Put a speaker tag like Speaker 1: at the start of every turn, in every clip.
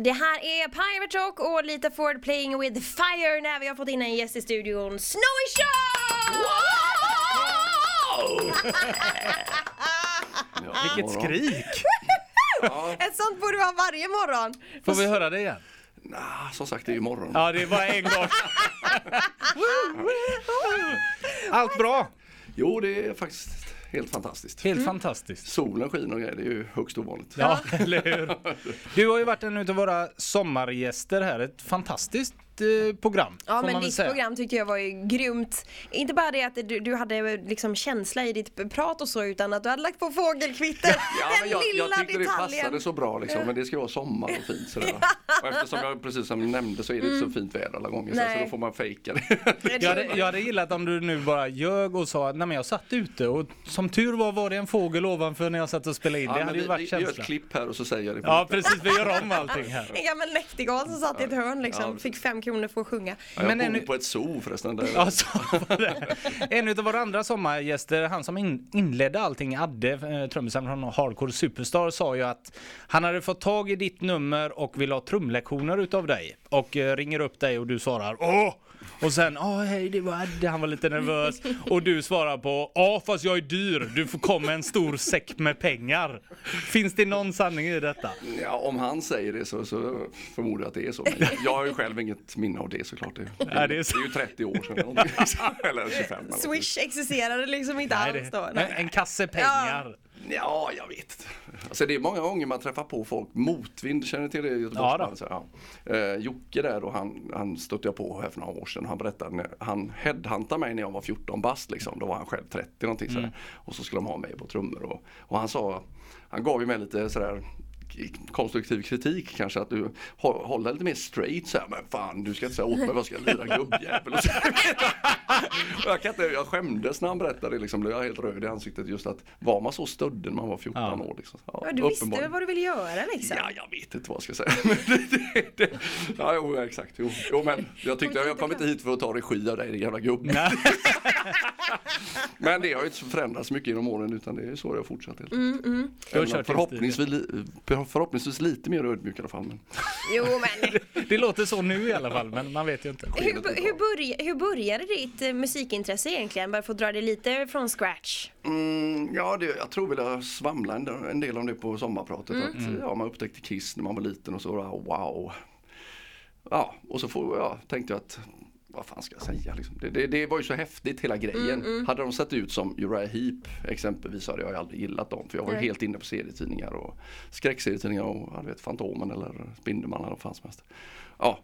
Speaker 1: Det här är Pirate Rock och lite Ford playing with fire när vi har fått in en gäst i studion, Snowy Show!
Speaker 2: Vilket skrik!
Speaker 1: Ett sånt borde vi ha varje morgon.
Speaker 2: Får vi höra det igen?
Speaker 3: Nah, som sagt, det är ju imorgon.
Speaker 2: Ja, det är bara en gång. Allt bra!
Speaker 3: Jo, det är faktiskt helt fantastiskt.
Speaker 2: Helt fantastiskt.
Speaker 3: Solen skiner och grejer, det är ju högst ovanligt.
Speaker 2: Ja, eller hur? Du har ju varit en av våra sommargäster här. Ett fantastiskt eh, program.
Speaker 1: Ja men ditt
Speaker 2: säga.
Speaker 1: program tyckte jag var ju grymt. Inte bara det att du, du hade liksom känsla i ditt prat och så utan att du hade lagt på fågelkvitter.
Speaker 3: Ja,
Speaker 1: Den
Speaker 3: men jag,
Speaker 1: lilla
Speaker 3: jag tyckte det
Speaker 1: detaljen.
Speaker 3: passade så bra liksom, men det ska vara sommar och fint sådär. Och eftersom jag precis som nämnde så är det inte så fint väder alla gånger så, då får man fejka det.
Speaker 2: Jag hade, jag hade gillat om du nu bara ljög och sa nej men jag satt ute och som tur var var det en fågel ovanför när jag satt och spelade in.
Speaker 3: Ja,
Speaker 2: det
Speaker 3: men
Speaker 2: hade ju varit
Speaker 3: vi gör ett
Speaker 2: känslan.
Speaker 3: klipp här och så säger jag det.
Speaker 2: Ja precis, vi gör om allting här.
Speaker 1: En gammal näktergal som satt i ett hörn liksom.
Speaker 3: Ja.
Speaker 1: Fick fem kronor för att sjunga.
Speaker 3: Ja, jag
Speaker 2: Men
Speaker 3: bor
Speaker 2: ännu-
Speaker 3: på ett zoo förresten. Där.
Speaker 2: Ja, så. En av våra andra sommargäster, han som in, inledde allting, Adde, eh, trummisen från Hardcore Superstar, sa ju att han hade fått tag i ditt nummer och vill ha trumlektioner utav dig. Och eh, ringer upp dig och du svarar Åh! Och sen, åh hej det var Adde, han var lite nervös. Och du svarar på, ja fast jag är dyr, du får komma en stor säck med pengar. Finns det någon sanning i detta?
Speaker 3: Ja, om han säger det så, så förmodar jag att det är så. Men jag, har ju själv inget minne av det såklart. Det, det,
Speaker 2: Ja, det är så.
Speaker 3: är ju 30 år sedan. eller någonting. eller 25. Eller.
Speaker 1: Swish existerade liksom inte
Speaker 2: Nej,
Speaker 1: alls då.
Speaker 2: det,
Speaker 1: Nej.
Speaker 2: en kasse pengar.
Speaker 3: Ja, jag vet. Alltså det är många gånger man träffar på folk, motvind, känner ni till det? i Göteborgsband?
Speaker 2: Ja
Speaker 3: ja. Eh, Jocke där och han, han stötte jag på här för några år sedan. Han berättade, när, han headhuntade mig när jag var 14 bast liksom. Då var han själv 30 någonting sådär. Och så skulle de ha mig på trummor och, och han sa, han gav ju mig lite sådär konstruktiv kritik kanske att du hå- håller lite mer straight så här, men fan du ska inte säga åt mig vad jag ska lira gubbjävel och så. och jag, kan inte, jag skämdes när han berättade det liksom, blev jag helt röd i ansiktet just att var man så stöddig när man var 14
Speaker 2: Ja.
Speaker 3: år liksom. Ja,
Speaker 1: Ja, du visste
Speaker 3: uppenbarligen.
Speaker 1: vad du ville göra liksom.
Speaker 3: Ja, jag vet inte vad jag ska säga. Men det, det, ja, jo, exakt. Jo, jo, men jag tyckte jag kom inte hit för att ta regi av dig, din jävla gubbe. Men det har ju inte förändrats mycket genom åren utan det är så det har fortsatt. Helt. Mm, om förhoppningsvis, li, förhoppningsvis lite mer ödmjuk i alla fall. Men
Speaker 1: Jo men
Speaker 2: Det låter så nu i alla fall, men man vet ju inte.
Speaker 1: hur, hur, börja, hur började ditt eh, musikintresse egentligen? Bara för att dra det lite från scratch.
Speaker 3: Mm, ja, det, jag tror väl jag svamlade en, del- en del om det på sommarpratet. Att, ja, man upptäckte Kiss när man var liten och så, wow. Ja, och så får, ja, tänkte jag att vad fan ska jag säga liksom? det, det, det var ju så häftigt hela grejen. Hade de sett ut som Uriah Heep exempelvis hade jag aldrig gillat dem. För jag var ju helt inne på serietidningar och skräckserietidningar och ja, du vet, Fantomen eller Spindelmannen eller vad fan som. Ja,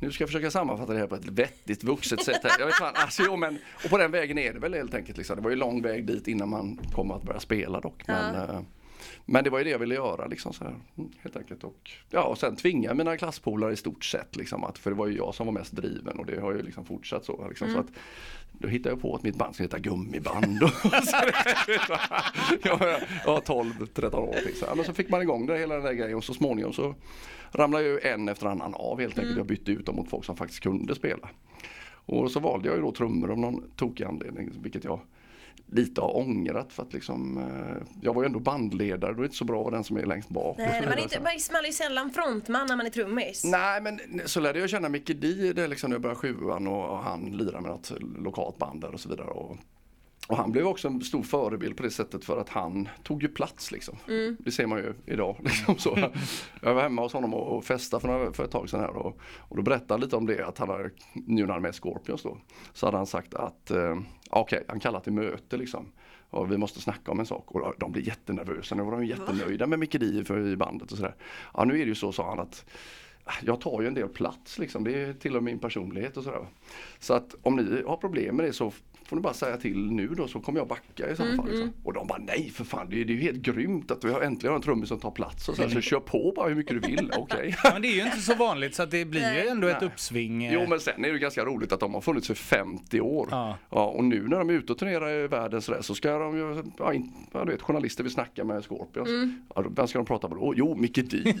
Speaker 3: nu ska jag försöka sammanfatta det här på ett vettigt vuxet sätt. Här. Jag vet fan, alltså, jo, men, och på den vägen är det väl helt enkelt. Liksom. Det var ju lång väg dit innan man kom att börja spela dock. Men, eh, men det var ju det jag ville göra liksom så här, mm, helt enkelt. Och, ja, och sen tvinga mina klasspolare i stort sett liksom att, för det var ju jag som var mest driven och det har ju liksom fortsatt så. Liksom, så att, då hittade jag på att mitt band ska heta Gummiband. Och så, jag, var 12-13 år. Liksom. Men så fick man igång det hela den där grejen och så småningom så ramlade ju en efter annan av helt enkelt. Jag bytte ut dem mot folk som faktiskt kunde spela. Och så valde jag ju då trummor av någon tokig anledning, vilket jag lite har ångrat för att liksom, eh, jag var ju ändå bandledare, då är det inte så bra att den som är längst bak.
Speaker 1: Nej, man, är inte, man är ju sällan frontman när man är trummis.
Speaker 3: Nej men så lärde jag känna Micke Di det liksom när jag började sjuan och han lirade med något lokalt band där och så vidare. Och, och han blev också en stor förebild på det sättet för att han tog ju plats liksom. Det ser man ju idag. Liksom så. Jag var hemma hos honom och, och festade för, några, för ett tag sedan här och, och då berättade han lite om det att han hade, nu när han är med Scorpions då, så hade han sagt att eh, okej, han kallar till möte liksom. Och vi måste snacka om en sak och de blir jättenervösa. Nu var de jättenöjda med Micke Di för i bandet och sådär. Ja nu är det ju så sa han att jag tar ju en del plats liksom. Det är till och med min personlighet och sådär. Så att om ni har problem med det så får ni bara säga till nu då så kommer jag backa i så fall. Liksom. Och de bara nej för fan det är, det är ju helt grymt att vi har äntligen har en trummis som tar plats och så, så kör på bara hur mycket du vill. Okej.
Speaker 2: Men det är ju inte så vanligt så att det blir ju ändå ett
Speaker 3: Nej.
Speaker 2: uppsving. eh.
Speaker 3: Jo men sen är det ganska roligt att de har funnits i 50 år.
Speaker 2: Ja.
Speaker 3: och nu när de är ute och turnerar i världen sådär så ska de ju, ja, in, ja du vet journalister vill snacka med Scorpions. Ja, då- vem ska de prata med då? Oh, jo, Micke Di.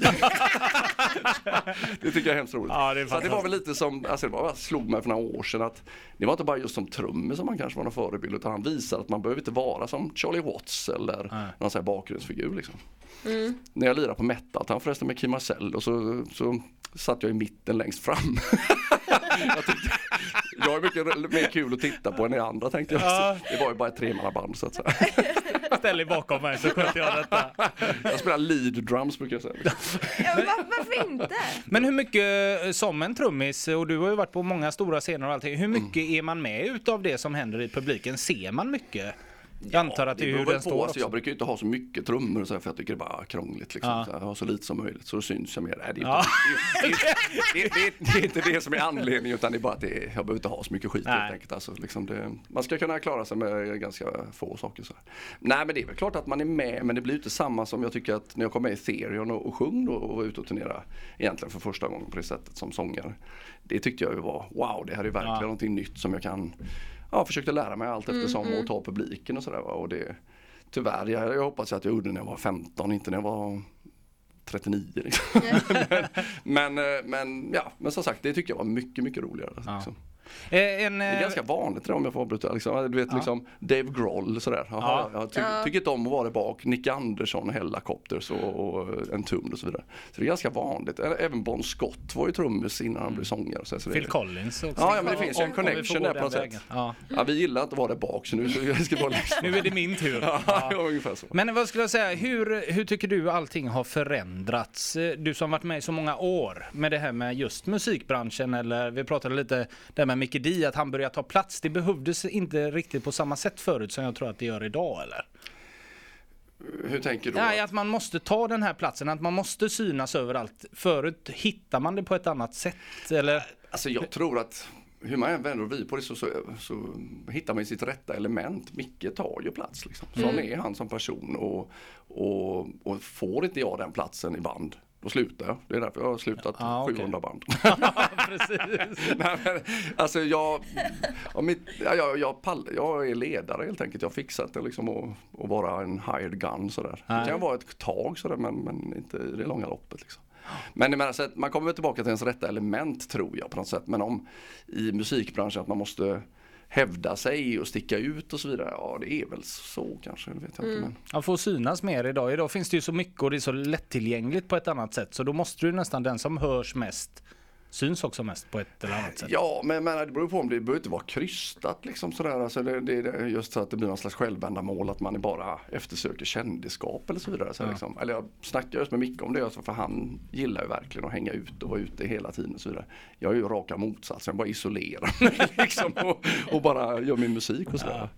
Speaker 3: det tycker jag är hemskt roligt.
Speaker 2: Ja, det är
Speaker 3: så det var väl lite som, alltså det var bara slog mig för några år sedan att det var inte bara just som trummis som man kanske var någon förebild utan han visade att man behöver inte vara som Charlie Watts eller
Speaker 2: Nej.
Speaker 3: någon sån här bakgrundsfigur liksom. När jag lirade på metal, han förresten med Kim Marcel och så, så satt jag i mitten längst fram. jag, tyckte, jag är mycket mer kul att titta på än ni andra tänkte jag.
Speaker 2: Ja.
Speaker 3: Det var ju bara ett tremannaband så att säga.
Speaker 2: Ställ dig bakom mig så sköter jag detta.
Speaker 3: Jag spelar lead drums brukar jag säga.
Speaker 1: Ja, men var, varför inte?
Speaker 2: Men hur mycket eh, som en trummis, och du har ju varit på många stora scener och allting, hur mycket är man med utav det som händer i publiken? Ser man mycket? Jag antar att det är
Speaker 3: beror
Speaker 2: hur den
Speaker 3: på,
Speaker 2: står
Speaker 3: alltså, Jag
Speaker 2: också.
Speaker 3: brukar ju inte ha så mycket trummor så här, för jag tycker det är bara krångligt. Liksom.
Speaker 2: Ja.
Speaker 3: Så här, ha så lite som möjligt så syns jag mer. Nej, det, är
Speaker 2: Ja.
Speaker 3: inte, det, det, det, det är inte det som är anledningen utan det är bara att det är, jag behöver inte ha så mycket skit
Speaker 2: Nej.
Speaker 3: helt enkelt. Alltså, liksom det, man ska kunna klara sig med ganska få saker. Så här. Nej men det är väl klart att man är med men det blir inte samma som jag tycker att när jag kom med i Therion och, och sjöng då och var ute och turnerade egentligen för första gången på det sättet som sångare. Det tyckte jag ju var wow det här är verkligen
Speaker 2: Ja.
Speaker 3: någonting nytt som jag kan ja, försökte lära mig allt eftersom och ta publiken och sådär. Och det, tyvärr, jag, jag hoppas att jag gjorde det när jag var 15, inte när jag var 39. Liksom. men, men, eh, men, ja, men som sagt, det tycker jag var mycket, mycket roligare.
Speaker 2: Ja.
Speaker 3: Liksom.
Speaker 2: Eh, En,
Speaker 3: Det är
Speaker 2: eh,
Speaker 3: ganska vanligt det om jag får avbryta. Liksom, du vet
Speaker 2: Ja.
Speaker 3: liksom Dave Grohl sådär.
Speaker 2: Ja.
Speaker 3: Jag ty
Speaker 1: Ja.
Speaker 3: tycker inte om att vara där bak. Nick Andersson, Hellacopters och, och en tum och så vidare. Så det är ganska vanligt. Även Bon Scott var ju trummis innan han blev sångare. Så, så det,
Speaker 2: Phil Collins också.
Speaker 3: Ja, ja, men det finns ju en connection där på något sätt.
Speaker 2: Ja.
Speaker 3: ja, vi gillar att vara där bak så nu ska vara längst
Speaker 2: Nu är det min tur.
Speaker 3: Ja,
Speaker 2: Ja.
Speaker 3: ungefär så.
Speaker 2: Men vad skulle jag säga, hur, hur tycker du allting har förändrats? Eh, Du som varit med i så många år med det här med just musikbranschen eller vi pratade lite där med Micke Di att han började ta plats. Det behövdes inte riktigt på samma sätt förut som jag tror att det gör idag eller?
Speaker 3: Hur tänker du?
Speaker 2: Nej, att man måste ta den här platsen, att man måste synas överallt. Förut hittar man det på ett annat sätt eller?
Speaker 3: Alltså jag tror att hur man än vänder och vrider på det så, så, så hittar man sitt rätta element. Micke tar ju plats liksom. Sån är han som person och, och, och får inte jag den platsen i band då slutar jag. Det är därför jag har slutat
Speaker 2: okej.
Speaker 3: 700 band.
Speaker 2: Precis.
Speaker 3: Nej, men, alltså jag, mitt, ja, jag, jag, pall, jag är ledare helt enkelt. Jag har fixat det liksom att, att vara en hired gun sådär. Det
Speaker 2: Nej.
Speaker 3: kan vara ett tag sådär men, men inte i det långa loppet. Liksom. Men jag menar, så att man kommer tillbaka till ens rätta element tror jag på något sätt. Men om i musikbranschen att man måste hävda sig och sticka ut och så vidare. Ja det är väl så kanske, det vet jag inte. Men,
Speaker 2: Man får synas mer idag. Idag finns det ju så mycket och det är så lättillgängligt på ett annat sätt. Så då måste du nästan den som hörs mest syns också mest på ett eller annat sätt.
Speaker 3: Ja, men menar, det beror på om det behöver inte vara krystat liksom sådär. Alltså det, det, det, just så att det blir någon slags självändamål att man bara eftersöker kändisskap eller så vidare. Så
Speaker 2: Ja.
Speaker 3: liksom. Eller jag snackar just med Micke om det, alltså, för han gillar ju verkligen att hänga ut och vara ute hela tiden och så vidare. Jag är ju raka motsatsen, jag bara isolerar mig liksom, och, och bara gör min musik och sådär.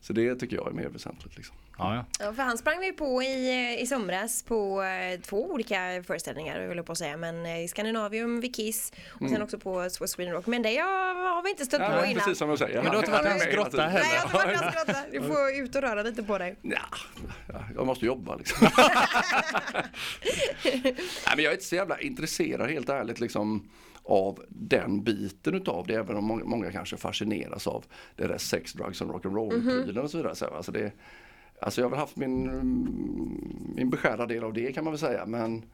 Speaker 3: Så det tycker jag är mer väsentligt. Liksom.
Speaker 2: Ja, ja.
Speaker 1: Ja, för han sprang vi på i, i somras på eh, två olika föreställningar, vill jag på att säga. Men eh, i Skandinavium, vid Kiss och sen också på Sweden Rock. Men det har, har vi inte stött på
Speaker 3: Mm.
Speaker 1: Innan.
Speaker 3: precis som jag säger.
Speaker 2: Men du har inte varit i hans grotta heller?
Speaker 1: Nej, jag har inte varit där Du får ut och röra lite på dig.
Speaker 3: Ja, ja, jag måste jobba liksom. Nej, men jag är inte så jävla intresserad helt ärligt liksom av den biten utav det även om många, många kanske fascineras av det där sex, drugs och rock'n'roll-prylen och så vidare. Så, alltså, det, alltså jag har väl haft min, mm, min beskärda del av det kan man väl säga men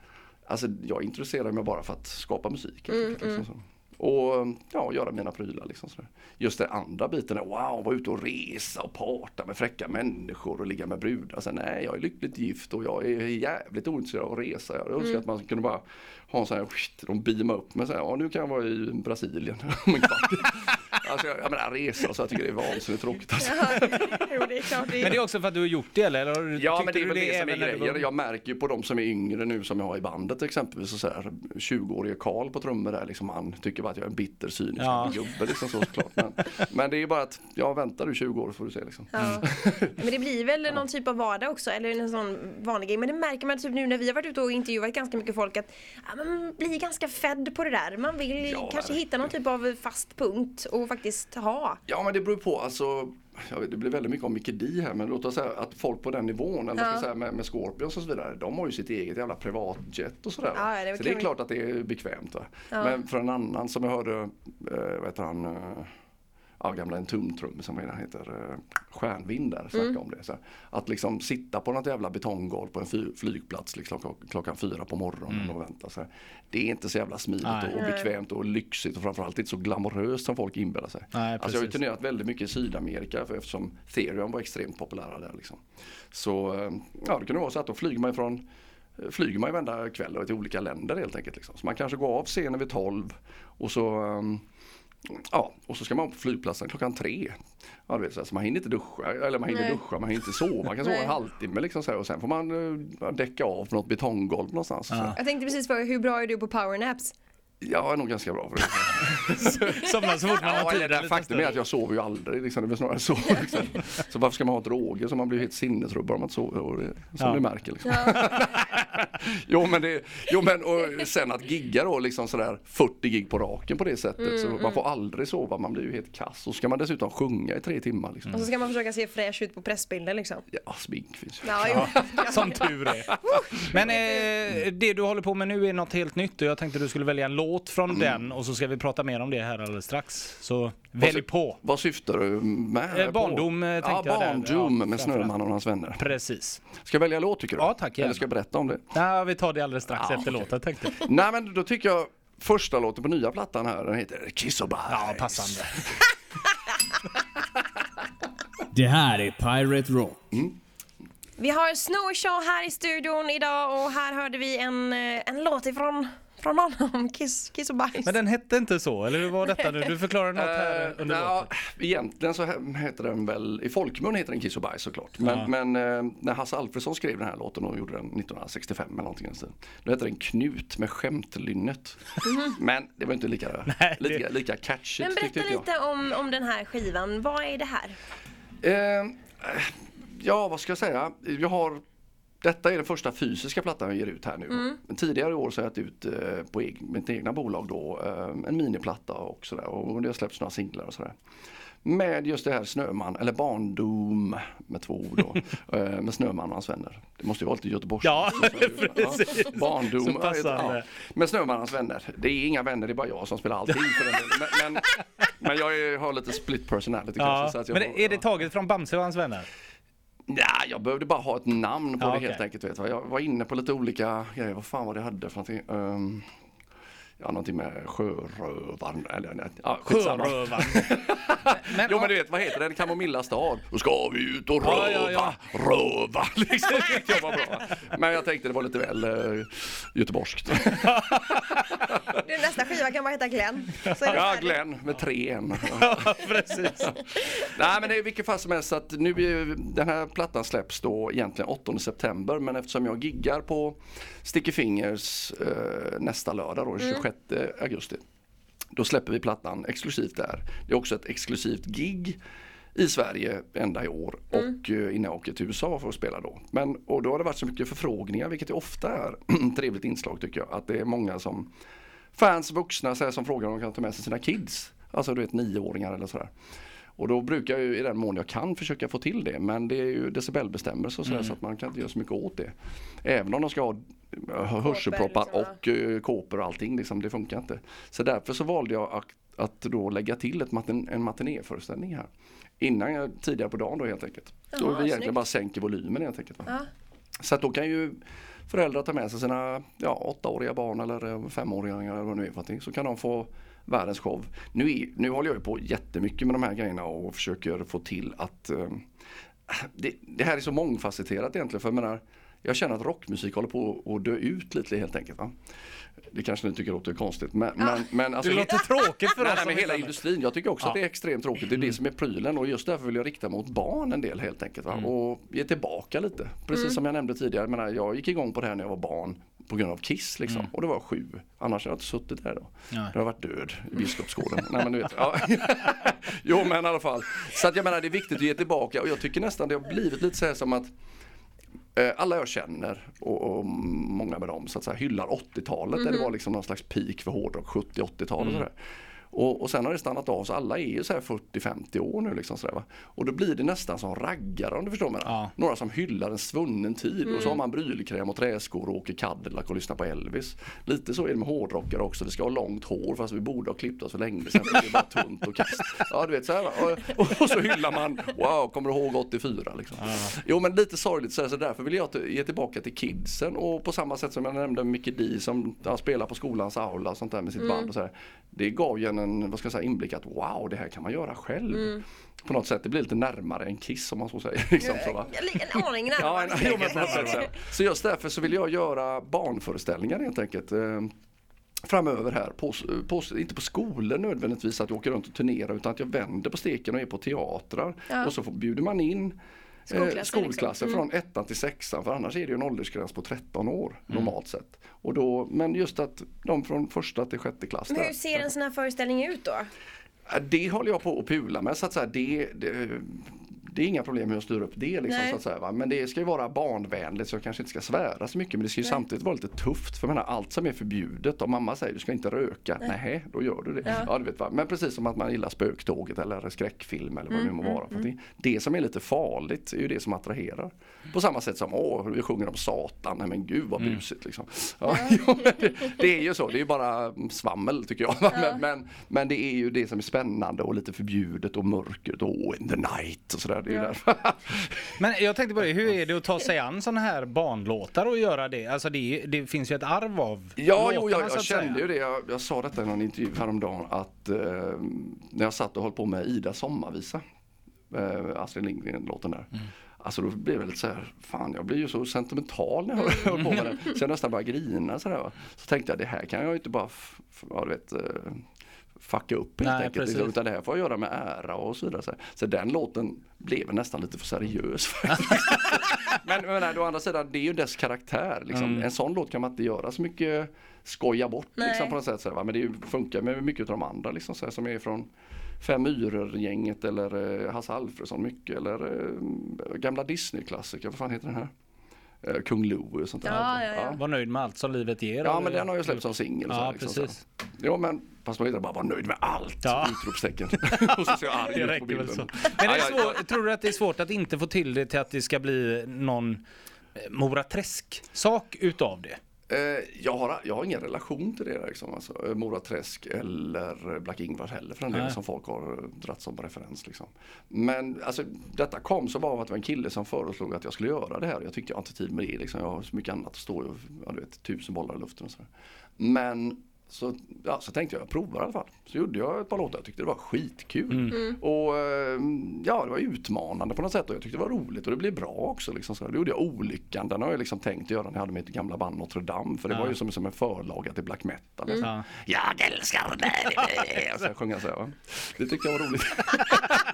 Speaker 3: alltså jag intresserar mig bara för att skapa musik. enkelt, liksom, så. Och ja, göra mina prylar liksom sådär. Just den andra biten är wow, vara ute och resa och parta med fräcka människor och ligga med brudar. Alltså, nej, jag är lyckligt gift och jag är jävligt ointresserad av att resa. Jag önskar att man kunde bara ha en sån här, skit, de beama upp mig så här, ja nu kan jag vara i Brasilien om en kvart. Alltså jag, jag menar resa så jag tycker det är vansinnigt tråkigt alltså.
Speaker 1: jo, det är klart. Det
Speaker 2: Men det är också för att du har gjort det eller? eller
Speaker 3: Ja men det är väl det, som är
Speaker 2: var
Speaker 3: grejen.
Speaker 2: ung?
Speaker 3: Jag märker ju på de som är yngre nu som jag har i bandet exempelvis. och Så här, 20-årige Karl på trummor där liksom, han tycker bara att jag är en bitter cynisk
Speaker 2: Ja.
Speaker 3: gubbe liksom så såklart. Men, men det är ju bara att, ja väntar du 20 år får du se liksom.
Speaker 1: Ja. Men det blir väl någon typ av vardag också, eller en sån vanlig grej. Men det märker man typ nu när vi har varit ute och intervjuat ganska mycket folk att ja, man blir ganska fedd på det där. Man vill
Speaker 3: Ja,
Speaker 1: kanske hitta någon typ av fast punkt och faktiskt ha.
Speaker 3: Ja men det beror på alltså det blir väldigt mycket om Micke Di här men låt oss säga att folk på den nivån, eller
Speaker 1: Ja.
Speaker 3: ska säga med, med Scorpions och så vidare, de har ju sitt eget jävla privatjet och sådär.
Speaker 1: Ja, det
Speaker 3: så det är klart att det är bekvämt.
Speaker 1: Ja.
Speaker 3: Men för en annan som jag hörde, eh, vad heter han, eh, ja, gamla Entum-trummis som redan heter eh, Stjärnvind där, snackade om det. Så att liksom sitta på något jävla betonggolv på en fly, flygplats liksom, klockan, klockan fyra på morgonen och vänta. Så här. Det är inte så jävla smidigt
Speaker 2: Nej.
Speaker 3: och bekvämt och lyxigt och framförallt inte så glamoröst som folk inbillar sig.
Speaker 2: Nej,
Speaker 3: alltså jag har ju turnerat väldigt mycket i Sydamerika för eftersom Therion var extremt populära där. Liksom. Så eh, ja, det kan det vara så att då flyger man ifrån flyger man ju varenda kväll till olika länder helt enkelt. Liksom. Så man kanske går av scenen vid 12 och så um, Ja, och så ska man på flygplatsen klockan tre. Ja, vet, så, här, så man hinner inte duscha, eller man hinner
Speaker 1: Nej.
Speaker 3: duscha, man hinner inte sova. Man kan sova
Speaker 1: Nej.
Speaker 3: en halvtimme liksom så här, och sen får man uh, däcka av på något betonggolv någonstans.
Speaker 2: Ja.
Speaker 1: Jag tänkte precis fråga, hur bra är du på powernaps?
Speaker 3: Jag är nog ganska bra för det.
Speaker 2: Somnar så fort man har
Speaker 3: Ja,
Speaker 2: tid.
Speaker 3: faktum är att jag sover ju aldrig. Liksom. Det är snarare så. Liksom. Så varför ska man ha droger så man blir helt sinnesrubbad om man inte sover? Och som
Speaker 2: Ja.
Speaker 3: du märker. Liksom. jo, men det, jo men och sen att gigga då liksom sådär 40 gig på raken på det sättet. så man får aldrig sova, man blir ju helt kass. Och ska man dessutom sjunga i tre timmar. Liksom.
Speaker 1: Och så ska man försöka se fräsch ut på pressbilder liksom.
Speaker 3: Ja, smink finns ju.
Speaker 1: Ja, jo.
Speaker 2: Som tur är. Men eh, det du håller på med nu är något helt nytt och jag tänkte du skulle välja en låt från
Speaker 3: Mm.
Speaker 2: den och så ska vi prata mer om det här alldeles strax. Så välj på.
Speaker 3: Vad syftar du med?
Speaker 2: Eh,
Speaker 3: på?
Speaker 2: barndom, eh,
Speaker 3: Ja,
Speaker 2: tänkte jag där.
Speaker 3: barndom
Speaker 2: Ja,
Speaker 3: med. Snöman och hans vänner.
Speaker 2: Precis.
Speaker 3: Ska jag välja låt tycker du?
Speaker 2: Ja, tack, gärna.
Speaker 3: Eller ska jag berätta om det?
Speaker 2: Ja, vi tar det alldeles strax
Speaker 3: Ja,
Speaker 2: efter
Speaker 3: okej.
Speaker 2: låten tänkte jag.
Speaker 3: Nej men då tycker jag första låten på nya plattan här, den heter Kiss och Bajs.
Speaker 2: Ja, passande.
Speaker 4: Det här är Pirate Rock.
Speaker 1: Vi har Snowshow här i studion idag och här hörde vi en, eh, en låt ifrån från honom, Kiss, Kiss och bajs.
Speaker 2: Men den hette inte så, eller hur var detta nu? Du förklarade något här
Speaker 3: Eh,
Speaker 2: under
Speaker 3: nja,
Speaker 2: låten.
Speaker 3: egentligen så he- heter den väl, i folkmun heter den Kiss och bajs såklart. Men,
Speaker 2: Ja.
Speaker 3: men eh, när Hasse Alfredson skrev den här låten och gjorde den 1965 eller någonting stilen, Då hette den Knut med skämtlynnet. Men det var inte lika,
Speaker 2: Nej,
Speaker 3: lika,
Speaker 2: det-
Speaker 3: lika catchigt
Speaker 1: Men
Speaker 3: tyckte
Speaker 1: berätta
Speaker 3: jag.
Speaker 1: lite om, om den här skivan. Vad är det här?
Speaker 3: Eh, ja, vad ska jag säga? Jag har detta är den första fysiska plattan jag ger ut här nu. Men tidigare i år så har jag gett ut eh, på eg- mitt egna bolag då eh, en miniplatta och sådär. Och det har släppts några singlar och sådär. Med just det här Snöman, eller Barndom med två ord då. eh, med Snöman och hans vänner. Det måste ju vara lite Göteborgs.
Speaker 2: Ja, precis.
Speaker 3: Barndom.
Speaker 2: Så passande.
Speaker 3: Ja. Med Snöman och hans vänner. Det är inga vänner, det är bara jag som spelar allting. För den men, men, men jag har lite split personality
Speaker 2: Ja.
Speaker 3: kanske. Så att jag
Speaker 2: Men är det
Speaker 3: ja.
Speaker 2: taget från Bamse och hans vänner?
Speaker 3: Ja, jag behövde bara ha ett namn på
Speaker 2: Ja,
Speaker 3: det helt enkelt. Vet. Jag var inne på lite olika grejer. Vad fan var det jag hade för någonting? Um, ja, någonting med sjörövaren. Eller, nej, ja, skitsamma.
Speaker 2: Sjörövaren. Men,
Speaker 3: Jo men du vet, vad heter den? Kamomilla stad. Då ska vi ut och
Speaker 2: Ja,
Speaker 3: röva,
Speaker 2: ja,
Speaker 3: röva. Liksom, det var bra. Men jag tänkte det var lite väl uh, göteborgskt.
Speaker 1: Det nästa skiva kan bara heta Glenn. Så är det
Speaker 3: Ja,
Speaker 1: färdigt.
Speaker 3: Glenn med tre N.
Speaker 2: Ja, precis.
Speaker 3: Nej men det är i vilket fall som helst så att nu är, den här plattan släpps då egentligen 8 september men eftersom jag giggar på Sticky Fingers eh, nästa lördag då, 26 augusti. Då släpper vi plattan exklusivt där. Det är också ett exklusivt gig i Sverige ända i år och eh, innan jag åker till USA för att spela då. Men, och då har det varit så mycket förfrågningar vilket det ofta är trevligt inslag tycker jag. Att det är många som fans, vuxna så här, som frågar om de kan ta med sig sina kids. Alltså du vet nioåringar eller sådär. Och då brukar jag ju i den mån jag kan försöka få till det. Men det är ju decibelbestämmelser och sådär så att man kan inte göra så mycket åt det. Även om de ska ha eh, hörselproppar
Speaker 1: liksom,
Speaker 3: och uh, kåpor och allting. Liksom, det funkar inte. Så därför så valde jag att, att då lägga till ett matin, en matinéföreställning här. Innan jag, tidigare på dagen då helt enkelt.
Speaker 1: Jaha,
Speaker 3: då vi egentligen
Speaker 1: snyggt.
Speaker 3: bara sänker volymen helt enkelt.
Speaker 1: Ja.
Speaker 3: Så att då kan ju föräldrar ta med sig sina ja, åttaåriga barn eller eh, femåringar eller vad det nu är för någonting. Så kan de få världens show. Nu, är, nu håller jag ju på jättemycket med de här grejerna och försöker få till att eh, det, det här är så mångfacetterat egentligen. För jag menar, jag känner att rockmusik håller på att dö ut lite helt enkelt. Va? Det kanske ni tycker låter konstigt men, men, men alltså,
Speaker 2: Det låter tråkigt för oss.
Speaker 3: nej, men hela industrin. Jag tycker också
Speaker 2: Ja.
Speaker 3: att det är extremt tråkigt. Det är det som är prylen och just därför vill jag rikta mot barn en del helt enkelt. Va? Och ge tillbaka lite. Precis som jag nämnde tidigare. Jag, menar, jag gick igång på det här när jag var barn på grund av Kiss liksom. Och det var sju. Annars hade jag inte suttit där då.
Speaker 2: Nej.
Speaker 3: Jag har varit död i Biskopsgården. nej men du vet. Ja. jo men i alla fall. Så att jag menar det är viktigt att ge tillbaka och jag tycker nästan det har blivit lite så här som att Eh, alla jag känner och, och många med dem så att säga, hyllar 80-talet där det var liksom någon slags peak för hårdrock, 70-80-tal och sådär. Och, och sen har det stannat av så alla är ju så här 40-50 år nu liksom sådär, va? Och då blir det nästan som raggare om du förstår mig.
Speaker 2: Ja.
Speaker 3: Några som hyllar en svunnen tid och så har man brylkräm och träskor och åker Cadillac och lyssnar på Elvis. Lite så är det med hårdrockare också. Vi ska ha långt hår fast vi borde ha klippt oss för länge sedan. för Det är bara tunt och kast. Ja du vet så här va? och, och så hyllar man, wow kommer du ihåg 84 liksom. Jo men lite sorgligt så, här, så därför vill jag ge tillbaka till kidsen och på samma sätt som jag nämnde Mickey D som ja, spelar på skolans aula och sånt där med sitt band och så här. Det gav ju en, en vad ska jag säga, inblick att wow det här kan man göra själv. På något sätt, det blir lite närmare en Kiss om man så säger. Liksom, så, va?
Speaker 1: En aning
Speaker 3: Ja,
Speaker 1: närmare.
Speaker 3: en, jo, sätt, så. så just därför så vill jag göra barnföreställningar helt enkelt. Eh, framöver här, på, på, inte på skolor nödvändigtvis att jag åker runt och turnerar utan att jag vänder på steken och är på teatrar.
Speaker 1: Ja.
Speaker 3: Och så får, bjuder man in
Speaker 1: Skolklasser,
Speaker 3: eh, skolklasser
Speaker 1: liksom. Mm.
Speaker 3: från ettan till sexan för annars är det ju en åldersgräns på 13 år normalt sett. Och då, men just att de från första till sjätte klass.
Speaker 1: Men
Speaker 3: där-
Speaker 1: hur ser en sån här föreställning ut då?
Speaker 3: Det håller jag på att pula med så att säga, det, det, det är inga problem hur jag styr upp det. Liksom,
Speaker 1: Nej.
Speaker 3: så att säga, va? Men det ska ju vara barnvänligt så jag kanske inte ska svära så mycket men det ska ju
Speaker 1: Nej.
Speaker 3: samtidigt vara lite tufft. För jag menar, allt som är förbjudet, om mamma säger du ska inte röka, nej, då gör du det.
Speaker 1: Ja.
Speaker 3: Ja. du vet, va? Men precis som att man gillar spöktåget eller skräckfilm eller vad det
Speaker 1: Mm,
Speaker 3: nu må vara. För att det, det som är lite farligt är ju det som attraherar. På samma sätt som, åh, vi sjunger om Satan, nej men gud vad busigt liksom. Ja, men det, det är ju så, det är ju bara svammel tycker jag. Men, men, men det är ju det som är spännande och lite förbjudet och mörkret och in the night och sådär. Det är
Speaker 1: Ja.
Speaker 3: därför.
Speaker 2: Men jag tänkte på det, hur är det att ta sig an sådana här barnlåtar och göra det? Alltså det, det finns ju ett arv av
Speaker 3: Ja, jo,
Speaker 2: låtarna,
Speaker 3: jag,
Speaker 2: så
Speaker 3: jag
Speaker 2: att
Speaker 3: kände ju det. Jag, jag sa detta i någon intervju häromdagen att eh, när jag satt och höll på med Ida sommarvisa, eh, Astrid Lindgren-låten där. Alltså då blev jag lite så här, fan jag blir ju så sentimental när jag höll på med den. Så jag nästan började grina så, där, va. så tänkte jag det här kan jag ju inte bara, ja, du vet, eh, fucka upp helt
Speaker 2: Nej,
Speaker 3: enkelt. Liksom,
Speaker 2: precis.
Speaker 3: utan det här får jag göra med ära och så vidare. Så, den låten blev nästan lite för seriös. Men, men å andra sidan, det är ju dess karaktär. Liksom.
Speaker 2: Mm.
Speaker 3: En sån låt kan man inte göra så mycket skoja bort liksom, på något sätt. Så här, va? Men det funkar med mycket av de andra liksom, så här, som är från Fem myror-gänget eller eh, Hasse Alfredson mycket eller eh, gamla Disney-klassiker, vad fan heter den här? Eh, Kung Louie och sånt där.
Speaker 1: Ja, ja, ja.
Speaker 2: Var nöjd med allt som livet ger.
Speaker 3: Ja
Speaker 2: eller?
Speaker 3: men den har ju släppts som singel.
Speaker 2: Ja,
Speaker 3: liksom,
Speaker 2: precis.
Speaker 3: Ja men fast man heter bara var nöjd med allt!
Speaker 2: Ja.
Speaker 3: Utropstecken. och så ser jag arg
Speaker 2: Det
Speaker 3: ut på bilden.
Speaker 2: så. Men är det
Speaker 3: Ja, ja,
Speaker 2: svår, tror du att det är svårt att inte få till det till att det ska bli någon eh, Mora Träsk-sak utav det?
Speaker 3: Eh, jag, har, jag har ingen relation till det liksom, alltså, eh, Mora Träsk eller Black Ingvars heller för den delen som folk har dratt som referens. Liksom. Men alltså, detta kom så bara av att det var en kille som föreslog att jag skulle göra det här. Jag tyckte jag har inte tid med det. Liksom. Jag har så mycket annat att stå och ja, du vet, tusen bollar i luften och sådär. Men så, ja, så tänkte jag, jag provar i alla fall. Så gjorde jag ett par låtar, jag tyckte det var skitkul.
Speaker 2: Mm.
Speaker 3: Och eh, ja, det var utmanande på något sätt och jag tyckte det var roligt och det blev bra också. Liksom, så. Då gjorde jag Olyckan, den har jag liksom tänkt göra när jag hade mitt gamla band Notre Dame. För det
Speaker 2: Ja.
Speaker 3: var ju som, som en förlaga till black metal. Alltså.
Speaker 2: Ja.
Speaker 3: Jag älskar dig! Och så sjöng jag så här, va? Det tyckte jag var roligt.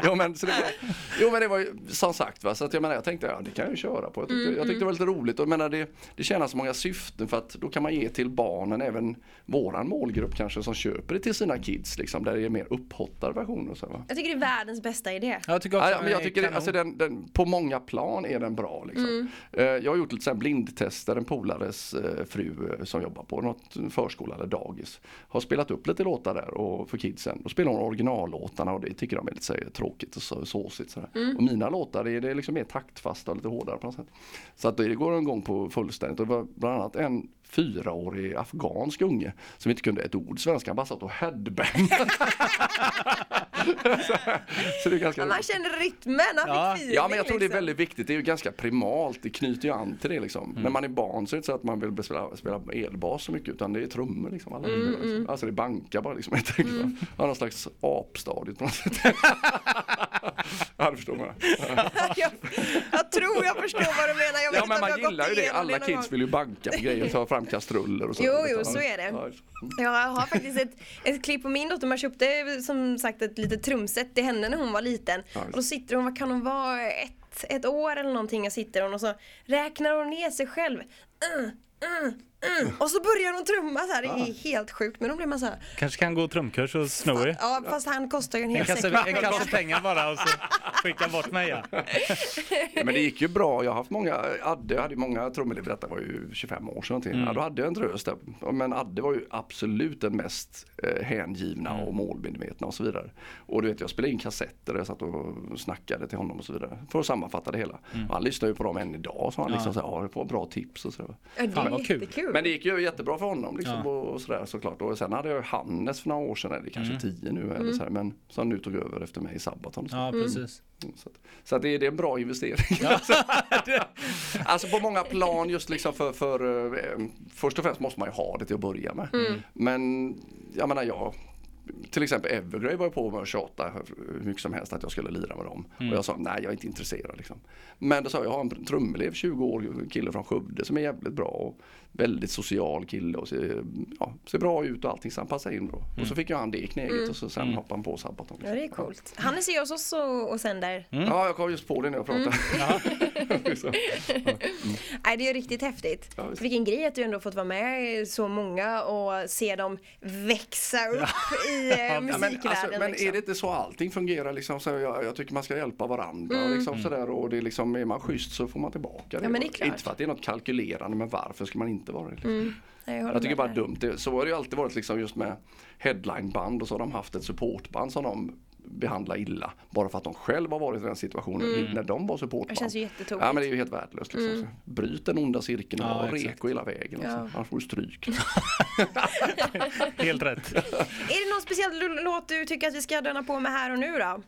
Speaker 3: jo, men, så det var, jo men det var ju som sagt, va? så att jag menar jag tänkte ja, det kan jag ju köra på. Jag tyckte, jag tyckte det var lite roligt och jag menar, det, det tjänar så många syften för att då kan man ge till barnen även våran målgrupp kanske som köper det till sina kids liksom där det är mer upphottade versioner. och Så, va?
Speaker 1: Jag tycker det är världens bästa idé.
Speaker 2: Jag tycker också
Speaker 3: Ja, ja, men jag tycker det, alltså den, den, på många plan är den bra. Liksom. Eh, jag har gjort lite så här blindtester, en polares eh, fru eh, som jobbar på något förskola eller dagis. Har spelat upp lite låtar där och för kidsen. Då spelar hon originallåtarna och det tycker de är lite så här, tråkigt och så, såsigt. Så Och mina låtar är, det är liksom mer taktfasta och lite hårdare på något sätt. Så att det går en gång på fullständigt. Och bland annat en fyraårig afghansk unge som inte kunde ett ord svenska. Han bara satt och headbangade. så, så det är ganska
Speaker 1: man känner rytmen, han
Speaker 2: Ja.
Speaker 1: fick feeling,
Speaker 3: Ja men jag tror det är
Speaker 1: liksom.
Speaker 3: väldigt viktigt, det är ju ganska primalt, det knyter ju an till det liksom. När man är barn så är det inte så att man vill spela, spela elbas så mycket utan det är trummor liksom. Alla
Speaker 1: Mm,
Speaker 3: liksom. Alltså det är bankar bara liksom va. Har någon slags apstadiet på något sätt. ja du förstår mig.
Speaker 1: jag, jag tror jag förstår vad du menar. Jag vet
Speaker 3: Ja men man gillar ju det, alla
Speaker 1: någon
Speaker 3: kids vill ju banka på grejer, ta fram kastruller och så.
Speaker 1: Jo, jo, så är det.
Speaker 3: Ja.
Speaker 1: Jag har faktiskt ett, ett klipp på min dotter. Man köpte som sagt ett litet trumset till henne när hon var liten. Och då sitter hon, vad kan hon vara, ett, ett år eller någonting. Och sitter hon och så räknar hon ner sig själv. Uh, uh, mm, och så börjar hon trumma så här. Det är helt sjukt. Men då blir man så här.
Speaker 2: Kanske kan gå trumkurs hos Snowy.
Speaker 1: Ja, fast han kostar ju en hel säck.
Speaker 2: en kasse pengar bara och så skicka bort mig ja.
Speaker 3: Men det gick ju bra. Jag har haft många, Adde jag hade många trumelever, detta var ju 25 år sedan. Mm. Ja, då hade jag en drös där. Men Adde var ju absolut den mest eh, hängivna och målmedvetna och så vidare. Och du vet jag spelade in kassetter och jag satt och snackade till honom och så vidare. För att sammanfatta det hela. Och han lyssnar ju på dem än idag. Så han liksom så här, ja, det var bra tips och sådär.
Speaker 1: Ja, det är jättekul.
Speaker 3: Men det gick ju jättebra för honom liksom, och sådär såklart. Och sen hade jag ju Hannes för några år sedan, eller kanske tio nu eller så här, men som nu tog över efter mig i Sabaton. Så,
Speaker 2: Ja, precis.
Speaker 3: så, att, så att det, är- det är en bra investering. alltså på många plan just liksom för, för eh, först och främst måste man ju ha det till att börja med. Men jag menar jag till exempel Evergrey var på med att tjata hur mycket som helst att jag skulle lira med dem. Och jag sa nej jag är inte intresserad. Liksom. Men då sa jag, jag har en trumelev, 20 år, kille från Skövde som är jävligt bra. Och väldigt social kille och ser, ja, ser bra ut och allting så han passar in bra. Och så fick jag han det i kneget och så sen hoppade han på Sabaton.
Speaker 1: Ja, det är coolt. Hannes är hos oss och, och sänder.
Speaker 3: Ja, jag kom just på det när jag pratade.
Speaker 1: Nej, det är ju riktigt häftigt.
Speaker 3: Ja.
Speaker 1: Vilken grej att du ändå fått vara med så många och se dem växa upp i eh,
Speaker 3: Ja, men,
Speaker 1: musikvärlden.
Speaker 3: alltså, men
Speaker 1: liksom.
Speaker 3: är det inte så allting fungerar? Liksom, så jag, jag tycker man ska hjälpa varandra. Liksom, sådär, och det är, liksom, är man schysst så får man tillbaka det.
Speaker 1: Ja, men det är klart.
Speaker 3: Inte för att det är något kalkylerande men varför ska man inte vara det? Liksom?
Speaker 1: Nej, jag
Speaker 3: Jag tycker bara
Speaker 1: där.
Speaker 3: dumt. Det, så har det ju alltid varit liksom just med headlineband och så har de haft ett supportband som de behandlar illa. Bara för att de själva har varit i den situationen när de var supportband.
Speaker 1: Det känns ju jättetokigt.
Speaker 3: Ja men det är ju helt värdelöst. Liksom. Så Bryt den onda cirkeln och
Speaker 2: Ja, exakt.
Speaker 3: reko hela vägen.
Speaker 1: Ja.
Speaker 3: Alltså. Annars får du stryk.
Speaker 2: Helt rätt.
Speaker 1: Är det någon speciell låt du tycker att vi ska döna på med här och nu då?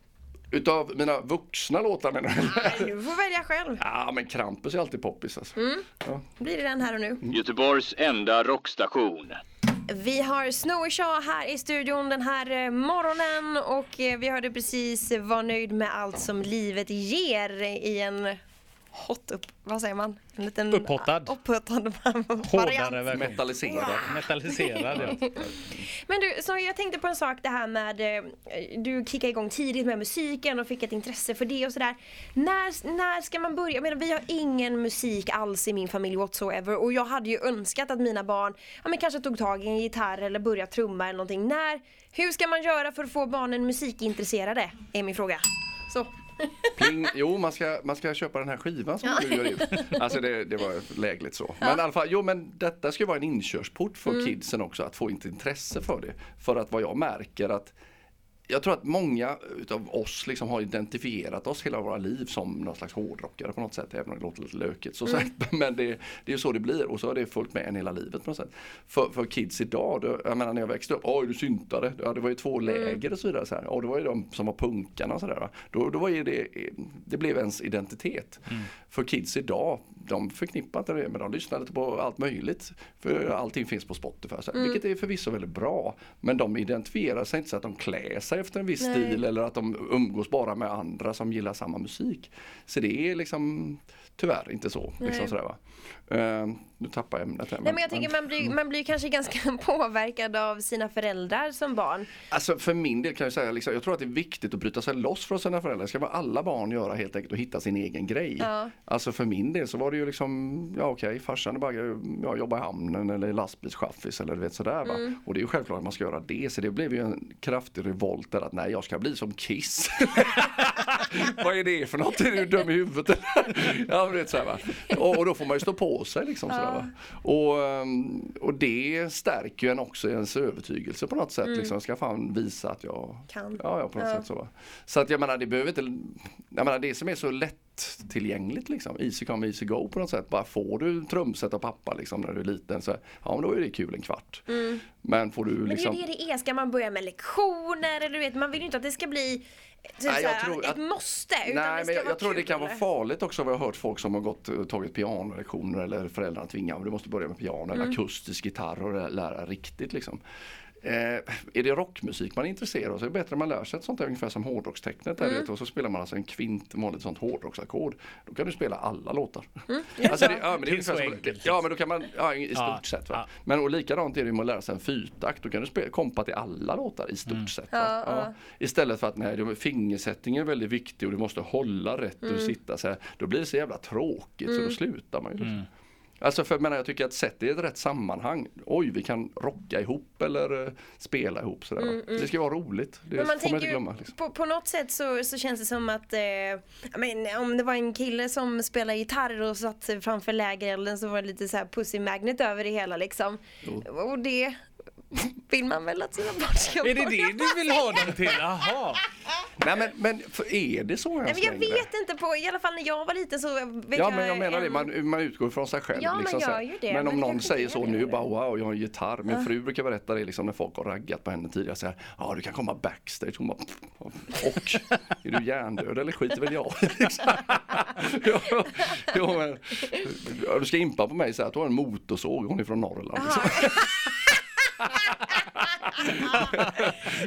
Speaker 3: Utav mina vuxna låtar menar du?
Speaker 1: Nej, du får välja själv.
Speaker 3: Ja men Krampus är alltid poppis alltså. Ja.
Speaker 1: Blir det den här och nu?
Speaker 5: Göteborgs enda rockstation.
Speaker 1: Vi har Snowy Shaw här i studion den här eh, morgonen och eh, vi hörde precis Var nöjd med allt som livet ger i en hot upp, vad säger man? En liten
Speaker 2: Upphottad.
Speaker 1: upphottad variant.
Speaker 2: Hårdare version.
Speaker 3: Metalliserad.
Speaker 2: Metalliserad ja.
Speaker 1: Men du, så jag tänkte på en sak det här med eh, Du kickade igång tidigt med musiken och fick ett intresse för det och sådär när, när ska man börja? Jag menar, vi har ingen musik alls i min familj whatsoever och jag hade ju önskat att mina barn ja, men kanske tog tag i en gitarr eller började trumma eller någonting. När, hur ska man göra för att få barnen musikintresserade? Är min fråga. Så.
Speaker 3: Pling. Jo, man ska, man ska köpa den här skivan som du gör ut. Alltså det, det var lägligt så. Men i alla fall, jo men detta ska ju vara en inkörsport för
Speaker 1: Mm.
Speaker 3: kidsen också att få ett intresse för det. För att vad jag märker att jag tror att många utav oss liksom har identifierat oss hela våra liv som någon slags hårdrockare på något sätt. Även om det låter lite lökigt. Så
Speaker 1: Mm.
Speaker 3: sagt. Men det, det är så det blir och så har det följt med en hela livet på något sätt. För, för kids idag, då, jag menar när jag växte upp, oj du syntare. Ja, det var ju två
Speaker 1: Mm.
Speaker 3: läger och så vidare. Så här. Och det var ju de som var punkarna och sådär. Då, då var det, det blev ens identitet. För kids idag, de förknippar inte det men de lyssnar lite på allt möjligt. För allting finns på Spotify, här, vilket är förvisso väldigt bra. Men de identifierar sig inte så att de klär sig efter en viss
Speaker 1: Nej.
Speaker 3: stil eller att de umgås bara med andra som gillar samma musik. Så det är liksom tyvärr inte så. Liksom sådär, va? Eh, nu tappar jag ämnet här.
Speaker 1: Nej, men jag tänker man blir, man blir kanske ganska påverkad av sina föräldrar som barn.
Speaker 3: Alltså för min del kan jag säga, liksom, jag tror att det är viktigt att bryta sig loss från sina föräldrar. Det ska vara alla barn göra helt enkelt och hitta sin egen grej.
Speaker 1: Ja.
Speaker 3: Alltså för min del så var det ju liksom, ja okej, farsan är bara, ja, jobbar i hamnen eller lastbilschaffis eller du vet sådär va.
Speaker 1: Mm.
Speaker 3: Och det är ju självklart att man ska göra det. Så det blev ju en kraftig revolt där att nej jag ska bli som Kiss. Vad är det för något? Är du dum i huvudet eller? Ja vet såhär va. Och, och då får man ju stå på sig liksom sådär va. Och, ehm, och det stärker ju en också i ens övertygelse på något sätt. Liksom. Jag ska fan visa att jag
Speaker 1: Mm. Kan.
Speaker 3: Ja, ja på något sätt så. va. Så att jag menar det behöver inte, jag menar det som är så lättillgängligt liksom. Easy come easy go på något sätt. Bara får du trumset av pappa liksom när du är liten så ja men då är det kul en kvart. Men får du
Speaker 1: Mm. Men
Speaker 3: liksom
Speaker 1: det är ju det det är. Ska man börja med lektioner eller du vet, man vill ju inte att det ska bli typ
Speaker 3: Nej, jag tror
Speaker 1: ett måste. Utan
Speaker 3: Nej men jag, jag tror det kan vara farligt också vad jag har hört folk som har gått tagit pianolektioner eller föräldrarna tvingar du måste börja med piano
Speaker 1: Mm.
Speaker 3: eller akustisk gitarr och lä- lära riktigt liksom. Eh, är det rockmusik man är intresserad av så är det bättre om man lär sig ett sånt där ungefär som hårdrockstecknet där,
Speaker 1: Mm.
Speaker 3: vet och så spelar man alltså en kvint, vanligt sånt hårdrocksackord. Då kan du spela alla låtar.
Speaker 1: Mm.
Speaker 3: Alltså det, ja, men det är
Speaker 2: Det är så
Speaker 3: som, ja men då kan man, ja, i stort
Speaker 2: Ja,
Speaker 3: sett. Va?
Speaker 2: ja.
Speaker 3: Men och likadant är det med att lära sig en fyrtakt. Då kan du spela, kompa till alla låtar i stort sett. Va?
Speaker 1: Ja,
Speaker 3: Ja. Istället för att nej, fingersättningen är väldigt viktig och du måste hålla rätt
Speaker 1: Mm.
Speaker 3: och sitta så här. Då blir det så jävla tråkigt så då slutar man ju. Alltså för menar, jag tycker att sätt det i ett rätt sammanhang. Oj, vi kan rocka ihop eller eh, spela ihop sådär. Det ska vara roligt. Det
Speaker 1: Mm, Men man
Speaker 3: får man inte glömma. Liksom.
Speaker 1: på, på något sätt så, så känns det som att eh, men, om det var en kille som spelade gitarr och satt framför lägerelden så var det lite så här pussy magnet över det hela liksom. Och det vill man väl att sina barn ska
Speaker 2: Är det det du vill ha dem till? Jaha.
Speaker 3: Nej men, men för är det så
Speaker 1: Nej,
Speaker 3: ens
Speaker 1: men jag
Speaker 3: längre?
Speaker 1: vet inte på, i alla fall när jag var liten så vet
Speaker 3: Ja
Speaker 1: jag
Speaker 3: men jag menar det,
Speaker 1: en-
Speaker 3: man, man utgår från sig själv.
Speaker 1: Ja, man
Speaker 3: liksom,
Speaker 1: gör
Speaker 3: så här.
Speaker 1: ju det,
Speaker 3: men
Speaker 1: men
Speaker 3: om
Speaker 1: det
Speaker 3: någon säger så
Speaker 1: det
Speaker 3: nu, bara wow, jag har en gitarr. Min fru brukar berätta det liksom när folk har raggat på henne tidigare. Så här, ja du kan komma backstage. Hon bara, och? Är du hjärndöd eller skiter väl jag i?" liksom. ja, ja, men, Du ska impa på mig så här, att du har en motorsåg, hon är från Norrland. Liksom.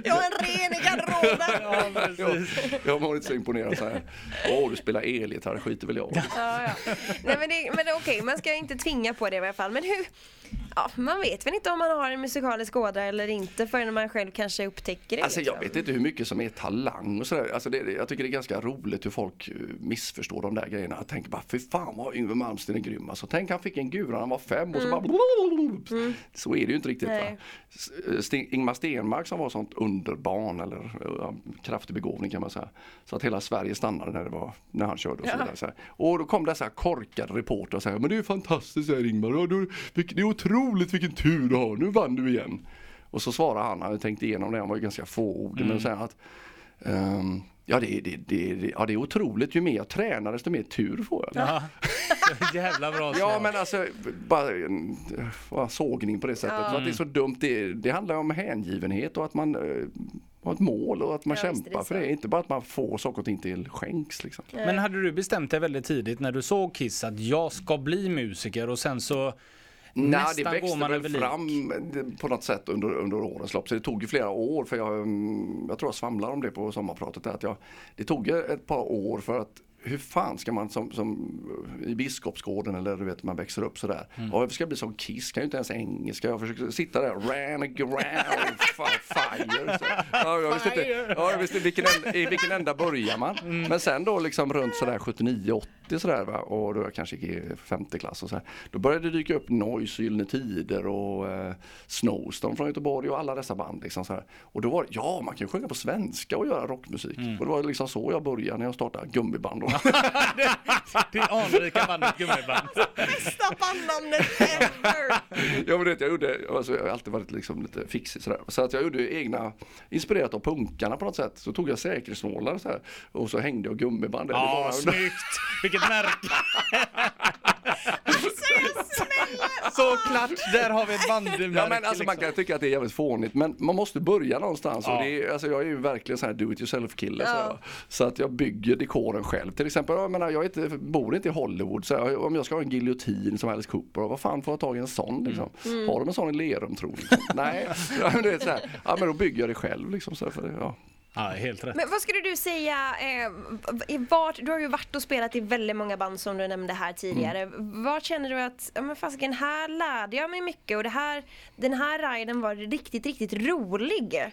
Speaker 1: Jag har en ren i garderoben.
Speaker 2: Ja, precis.
Speaker 3: Ja, jag var inte så imponerad så här. Åh, du spelar elgitarr, skiter väl jag i."
Speaker 1: Ja, ja. Nej men, det, men okej, man ska inte tvinga på det i alla fall. Men hur, ja, man vet väl inte om man har en musikalisk ådra eller inte förrän man själv kanske upptäcker det.
Speaker 3: Alltså jag
Speaker 1: liksom.
Speaker 3: vet inte hur mycket som är talang och sådär. Alltså det, jag tycker det är ganska roligt hur folk eh, missförstår de där grejerna. Jag tänker bara, fy fan vad Yngwie Malmsteen är grym. Alltså, tänk han fick en gura när han var fem och så bara Så är det ju inte riktigt. Sten, Ingmar Stenmark som var sånt underbarn eller ja, kraftig begåvning kan man säga. Så att hela Sverige stannade när, det var, när han körde och så vidare. Så här. Och då kom dessa korkade reportrar och sa, men det är ju fantastiskt säger Ingmar. Ja, du, det är otroligt vilken tur du har, nu vann du igen. Och så svarar han, han hade tänkt igenom det, han var ju ganska fåordig, men säger att ehm, Ja det, det, det, ja det är otroligt, ju mer jag tränar desto mer tur får jag.
Speaker 2: Ja. Jävla bra
Speaker 3: Ja
Speaker 2: svar.
Speaker 3: men alltså, bara sågning på det sättet. För att det är så dumt, det, det handlar om hängivenhet och att man eh, har ett mål och att man
Speaker 1: Ja,
Speaker 3: kämpar
Speaker 1: det
Speaker 3: för det. Inte bara att man får saker och ting till skänks liksom.
Speaker 2: Men hade du bestämt dig väldigt tidigt när du såg Kiss att jag ska bli musiker och sen så
Speaker 3: Nej, det
Speaker 2: nästan går
Speaker 3: växte
Speaker 2: man
Speaker 3: väl
Speaker 2: över
Speaker 3: fram det- på något sätt under, under årens lopp. Så det tog ju flera år för jag, mm, jag tror jag svamlar om det på sommarpratet. där, Att jag, det tog ett par år för att hur fan ska man som, som i Biskopsgården eller du vet man växer upp sådär.
Speaker 2: Mm.
Speaker 3: Ja, jag ska bli som Kiss, kan ju inte ens engelska. Jag försöker sitta där, ran around fire. Så. Ja, jag visste inte, ja, jag visste vilken i vilken ända börjar man.
Speaker 2: Mm.
Speaker 3: Men sen då liksom runt sådär 79-80 sådär va och då jag kanske gick i femte klass och så här. Då började det dyka upp Noise, Gyllene Tider och eh, Snowstorm från Göteborg och alla dessa band liksom så här. Och då var det, ja man kan ju sjunga på svenska och göra rockmusik.
Speaker 2: Mm.
Speaker 3: Och det var liksom så jag började när jag startade gummiband. Och,
Speaker 2: Det anrika bandet Gummiband.
Speaker 1: Bästa bandnamnet ever!
Speaker 3: jag vet, jag gjorde, alltså, jag har alltid varit liksom lite fixig sådär. Så att jag gjorde egna, inspirerat av punkarna på något sätt. Så tog jag säkerhetsnålar så här, och så hängde jag gummiband. Det
Speaker 2: Ja, snyggt! Vilket märke!
Speaker 1: Alltså jag smäller!
Speaker 2: Såklart, där har vi ett bandmärke.
Speaker 3: Ja men alltså man
Speaker 2: liksom.
Speaker 3: kan tycka att det är jävligt fånigt men man måste börja någonstans
Speaker 2: Ja.
Speaker 3: och det är, alltså jag är ju verkligen sån här do it yourself kille så,
Speaker 1: Ja.
Speaker 3: här, va. så att jag bygger dekoren själv. Till exempel, jag, menar, jag inte, bor inte i Hollywood så här, om jag ska ha en giljotin som Alice Cooper, vad fan får jag tag i en sån liksom?
Speaker 1: Mm.
Speaker 3: Har de en sån i Lerum tror ni? Nej, ja, men det är så här, ja men då bygger jag det själv liksom. Så här, för det, ja.
Speaker 2: Ja, helt rätt.
Speaker 1: Men vad skulle du säga, eh, vart, du har ju varit och spelat i väldigt många band som du nämnde här tidigare.
Speaker 3: Mm.
Speaker 1: Vart känner du att, ja men fasiken här lärde jag mig mycket och det här, den här riden var riktigt, riktigt rolig.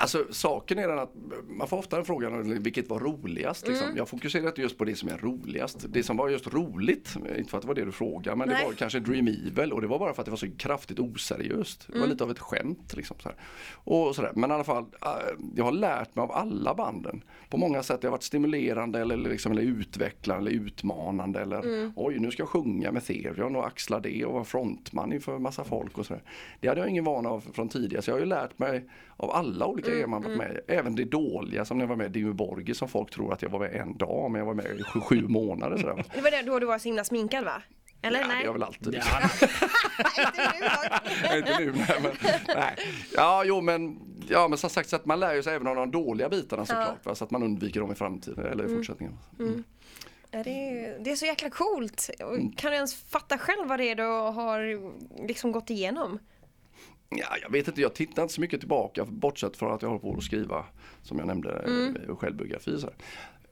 Speaker 3: Alltså saken är den att man får ofta den frågan vilket var roligast. Liksom. Jag fokuserar inte just på det som är roligast. Det som var just roligt, inte för att det var det du frågade, men
Speaker 1: Nej.
Speaker 3: det var kanske Dream Evil och det var bara för att det var så kraftigt oseriöst. Det var lite av ett skämt. Liksom, så. Och sådär. Men i alla fall, äh, jag har lärt mig av alla banden. På många sätt. Det har varit stimulerande eller, liksom, eller utvecklande eller utmanande. Eller oj, nu ska jag sjunga med Therion och axla det och vara frontman inför massa folk och sådär. Det hade jag ingen vana av från tidigare. Så jag har ju lärt mig av alla olika grejer man varit med i. Även det dåliga som när jag var med i Dimmy Borgir som folk tror att jag var med en dag men jag var med i sju, sju månader. Sådär.
Speaker 1: Det var det då du var så himla sminkad va? Eller
Speaker 3: Ja, det
Speaker 1: nej?
Speaker 3: är jag väl alltid.
Speaker 2: Ja,
Speaker 1: Inte nu dock.
Speaker 3: nej, men, nej. Ja, jo men, ja, men som sagt så att man lär ju sig även av de dåliga bitarna såklart. Va? Så att man undviker dem i framtiden eller i fortsättningen. Mm.
Speaker 1: Ja, det, är, det är så jäkla coolt. Och Kan du ens fatta själv vad det är du har liksom gått igenom?
Speaker 3: Ja, jag vet inte, jag tittar inte så mycket tillbaka bortsett från att jag håller på att skriva som jag nämnde mm. självbiografi. Så här.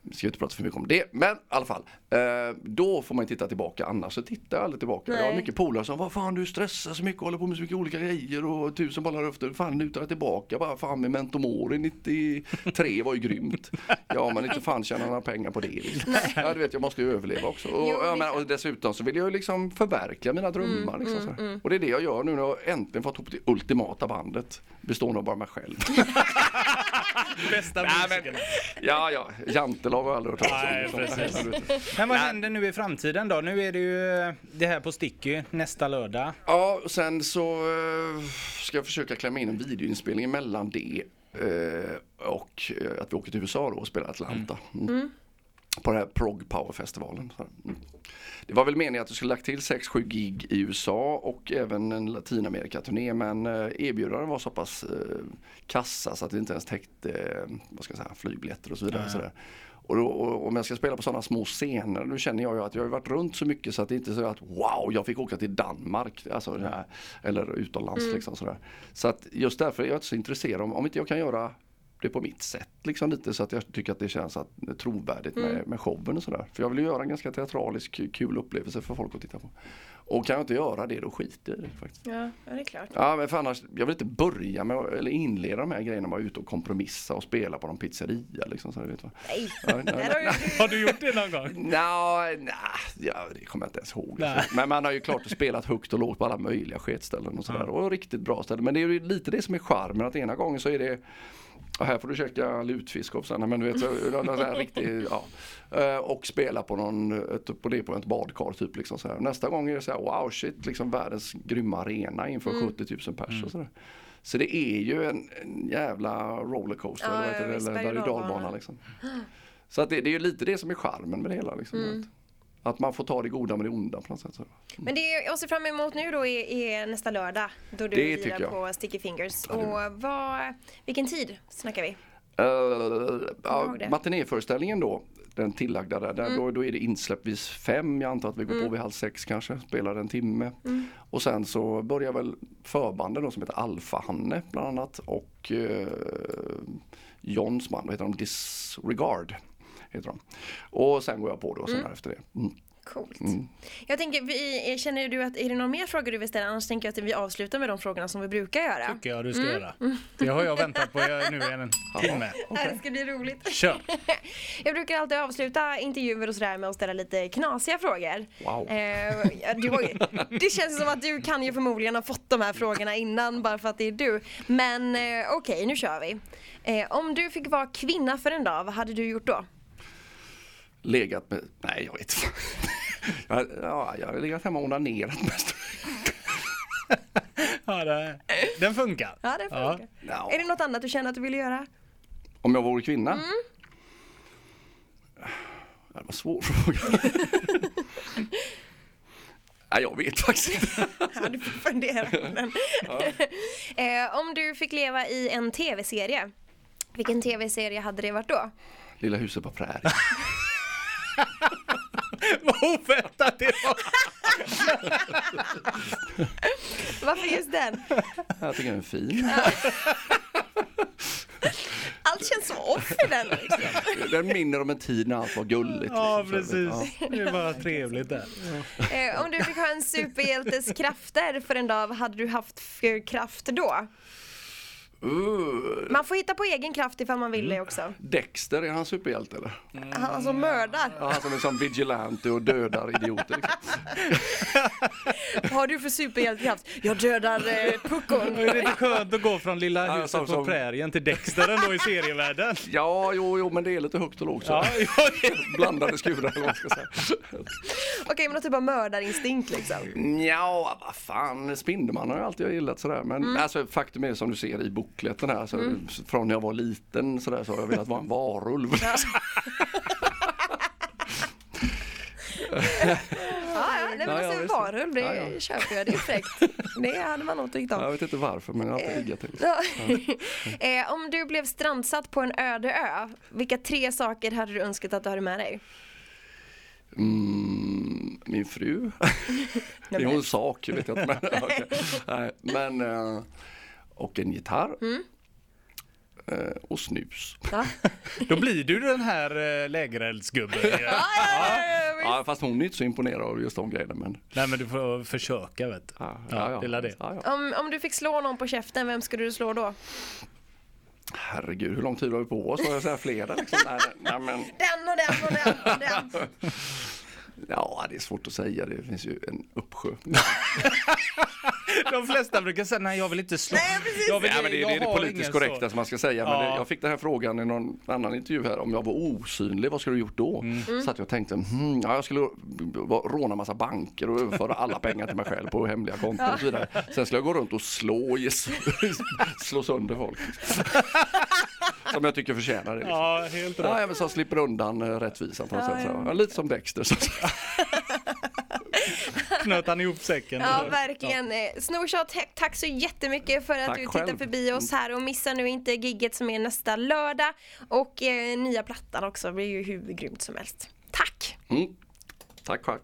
Speaker 3: Vi ska inte prata för mycket om det, men i alla fall. Eh, då får man titta tillbaka, annars så tittar jag aldrig tillbaka. Jag har
Speaker 1: Nej.
Speaker 3: mycket polare som, vad fan du stressar så mycket, håller på med så mycket olika grejer och tusen bollar luften. Fan lutar jag tillbaka, bara fan med Mentomori 93 var ju grymt. Ja men inte fan tjäna några pengar på det. Liksom. Ja du vet, jag måste ju överleva också. Och,
Speaker 1: Jo,
Speaker 3: men, och dessutom så vill jag liksom förverkliga mina drömmar.
Speaker 1: Mm,
Speaker 3: liksom, så här. Och det är det jag gör nu när jag äntligen fått ihop det ultimata bandet. Bestående av bara mig själv.
Speaker 2: Bästa
Speaker 3: Nej, men-
Speaker 2: musikerna.
Speaker 3: ja, ja, jantelag har jag aldrig hört talas om.
Speaker 2: Men vad händer nu i framtiden då? Nu är det ju eh, det här på Sticky nästa lördag.
Speaker 3: Ja, och sen så eh, ska jag försöka klämma in en videoinspelning mellan det eh, och att vi åker till USA då och spelar Atlanta. Mm. På den här Prog Power festivalen. Så här. Mm. Det var väl meningen att jag skulle lagt till 6-7 gig i USA och även en Latinamerika-turné men eh, erbjudanden var så pass eh, kassa så att det inte ens täckte eh, vad ska jag säga, flygbiljetter och så vidare. Så där. Och, då, och om jag ska spela på sådana små scener, nu känner jag ju att jag har varit runt så mycket så att det inte är så att wow, jag fick åka till Danmark. Alltså, här, eller utomlands liksom sådär. Så att just därför är jag inte så intresserad om, om inte jag kan göra det på mitt sätt liksom lite så att jag tycker att det känns att, trovärdigt med, med showen och sådär. För jag vill ju göra en ganska teatralisk kul upplevelse för folk att titta på. Och kan jag inte göra det då skiter jag i det faktiskt.
Speaker 1: Ja, det är klart.
Speaker 3: Ja men för annars, jag vill inte börja med eller inleda de här grejerna med att vara ute och kompromissa och spela på någon pizzeria liksom. Så, vet vad.
Speaker 1: Nej.
Speaker 3: Ja, nej,
Speaker 1: ju du-
Speaker 2: Har du gjort det någon gång?
Speaker 3: Nja, nja, ja, det kommer jag inte ens ihåg.
Speaker 2: Nej.
Speaker 3: Men man har ju klart spelat högt och lågt på alla möjliga sketställen och sådär. Och riktigt bra ställen. Men det är ju lite det som är charmen att ena gången så är det här får du käka lutfisk och sådär, men du vet, så, här riktig, ja. Eh, Och spela på någon, ett, på det på ett badkar typ liksom så här. Nästa gång är det så här, wow shit, liksom världens grymma arena inför 70 000 pers och sådär. Så det är ju en, en jävla rollercoaster,
Speaker 1: Ja,
Speaker 3: eller, eller
Speaker 1: berg och dalbana
Speaker 3: liksom. Så att det, det är ju lite det som är charmen med det hela. Liksom,
Speaker 1: Mm.
Speaker 3: Att, man får ta det goda med det onda på något sätt. Så.
Speaker 1: Men det jag ser fram emot nu då är, är nästa lördag då du
Speaker 3: Det
Speaker 1: lirar på Sticky Fingers. Och vad, vilken tid snackar vi?
Speaker 3: Uh, ja, matinéföreställningen då, den tillagda där, där då, då är det insläpp vid fem, jag antar att vi går på vid halv sex kanske, spelar en timme. Och sen så börjar väl förbanden då som heter Alfa-Hanne bland annat och uh, Johns man, vad heter de, Disregard. Heter de. Och sen går jag på då sen efter det. Mm.
Speaker 1: Coolt. Jag tänker, vi, känner du att, är det några mer frågor du vill ställa? Annars tänker jag att vi avslutar med de frågorna som vi brukar göra.
Speaker 2: tycker jag du ska göra. Det har jag väntat på nu i en timme.
Speaker 1: Det ska bli roligt.
Speaker 2: Kör!
Speaker 1: Jag brukar alltid avsluta intervjuer och sådär med att ställa lite knasiga frågor.
Speaker 3: Wow.
Speaker 1: Eh, du det känns som att du kan ju förmodligen ha fått de här frågorna innan bara för att det är du. Men eh, okej, nu kör vi. Eh, om du fick vara kvinna för en dag, vad hade du gjort då?
Speaker 3: Legat med, nej jag vet inte. jag, ja, jag har legat hemma och onanerat mest.
Speaker 2: Ja, det, den funkar.
Speaker 1: Ja, det funkar.
Speaker 3: Ja.
Speaker 1: Är det något annat du känner att du ville göra?
Speaker 3: Om jag vore kvinna? Ja, Det var en svår fråga. Nej, jag vet faktiskt inte.
Speaker 1: Ja, du får fundera på den. eh, om du fick leva i en tv-serie, vilken tv-serie hade det varit då?
Speaker 3: Lilla huset på prärien.
Speaker 2: Vad oväntat det var!
Speaker 1: Varför just den?
Speaker 3: Jag tycker den är fin.
Speaker 1: Allt känns så off i den. Liksom.
Speaker 3: Den minner om en tid när allt var gulligt.
Speaker 2: Ja,
Speaker 3: liksom.
Speaker 2: Precis. Det är bara trevligt där.
Speaker 1: Eh, om du fick ha en superhjältes krafter för en dag, vad hade du haft för kraft då?
Speaker 3: Ja. Uh,
Speaker 1: Man får hitta på egen kraft ifall man vill det också.
Speaker 3: Dexter, är han superhjälte eller?
Speaker 1: Han som mördar.
Speaker 3: Ja, han som är som vigilante och dödar idioter. Liksom.
Speaker 1: Vad har du för superhjältekraft? Jag dödar eh, puckon.
Speaker 2: Det är lite skönt att gå från lilla
Speaker 3: Ja,
Speaker 2: huset
Speaker 3: som-
Speaker 2: på
Speaker 3: som-
Speaker 2: prärien till Dexter ändå i serievärlden.
Speaker 3: Ja, jo, jo, men det är lite högt och lågt. Så.
Speaker 2: Ja, ja,
Speaker 3: Blandade skurar eller vad man ska säga.
Speaker 1: Okej, men någon typ av mördarinstinkt liksom.
Speaker 3: Ja, vad fan, Spindelmannen har jag alltid gillat sådär. Men alltså, faktum är som du ser i bookletten här, alltså, från när jag var liten sådär, så har jag velat vara en varulv.
Speaker 1: Ja, ja, nej, men
Speaker 3: Ja, ja,
Speaker 1: alltså, varulv, det
Speaker 3: Ja, ja.
Speaker 1: köper jag. Det är fräckt. Det hade man nog tyckt
Speaker 3: jag
Speaker 1: om.
Speaker 3: vet inte varför, men jag har alltid diggat det.
Speaker 1: Om du blev strandsatt på en öde ö, vilka tre saker hade du önskat att du hade med dig?
Speaker 3: Mm, min fru. det är hon sak, vet jag inte. Men, okej. Nej, men, eh, och en gitarr. eh, och snus.
Speaker 1: Ja.
Speaker 2: Då blir du den här äh, lägereldsgubben.
Speaker 1: Ja, ja, ja, ja,
Speaker 3: Ja, fast hon är inte så imponerad av just de grejerna. Men,
Speaker 2: Nej men du får försöka vet du.
Speaker 3: ja,
Speaker 2: Ja, det är det.
Speaker 3: Ja, ja.
Speaker 1: Om, om du fick slå någon på käften, vem skulle du slå då?
Speaker 3: Herregud, hur lång tid har vi på oss? Får jag säga flera? Liksom? Nej, nej, men,
Speaker 1: Den och den och den och den.
Speaker 3: ja, det är svårt att säga. Det finns ju en uppsjö.
Speaker 2: De flesta brukar säga nej jag vill inte slå.
Speaker 1: Nej, precis.
Speaker 2: Jag vill,
Speaker 3: Ja, men det, det är
Speaker 2: jag
Speaker 3: det politiskt korrekta som man ska säga. Men
Speaker 2: Ja.
Speaker 3: det, jag fick den här frågan i någon annan intervju här. Om jag var osynlig, vad skulle du gjort då?
Speaker 2: Mm.
Speaker 3: Så att jag tänkte, hmm, ja, jag skulle råna massa banker och överföra alla pengar till mig själv på hemliga konton och så vidare. Sen skulle jag gå runt och slå, slå sönder folk. Som jag tycker förtjänar det. Liksom.
Speaker 2: Ja, helt rätt.
Speaker 3: Ja, men så slipper undan eh, rättvisan på något
Speaker 1: Ja,
Speaker 3: sätt. Så. lite som Dexter.
Speaker 2: Knöt han ihop säcken.
Speaker 1: Ja, verkligen. Ja. Snorshot, he- tack så jättemycket för att
Speaker 3: Tack
Speaker 1: du tittar
Speaker 3: själv.
Speaker 1: förbi oss här och missa nu inte gigget som är nästa lördag. Och eh, nya plattan också, det blir ju hur grymt som helst. Tack!
Speaker 3: Mm. Tack, tack.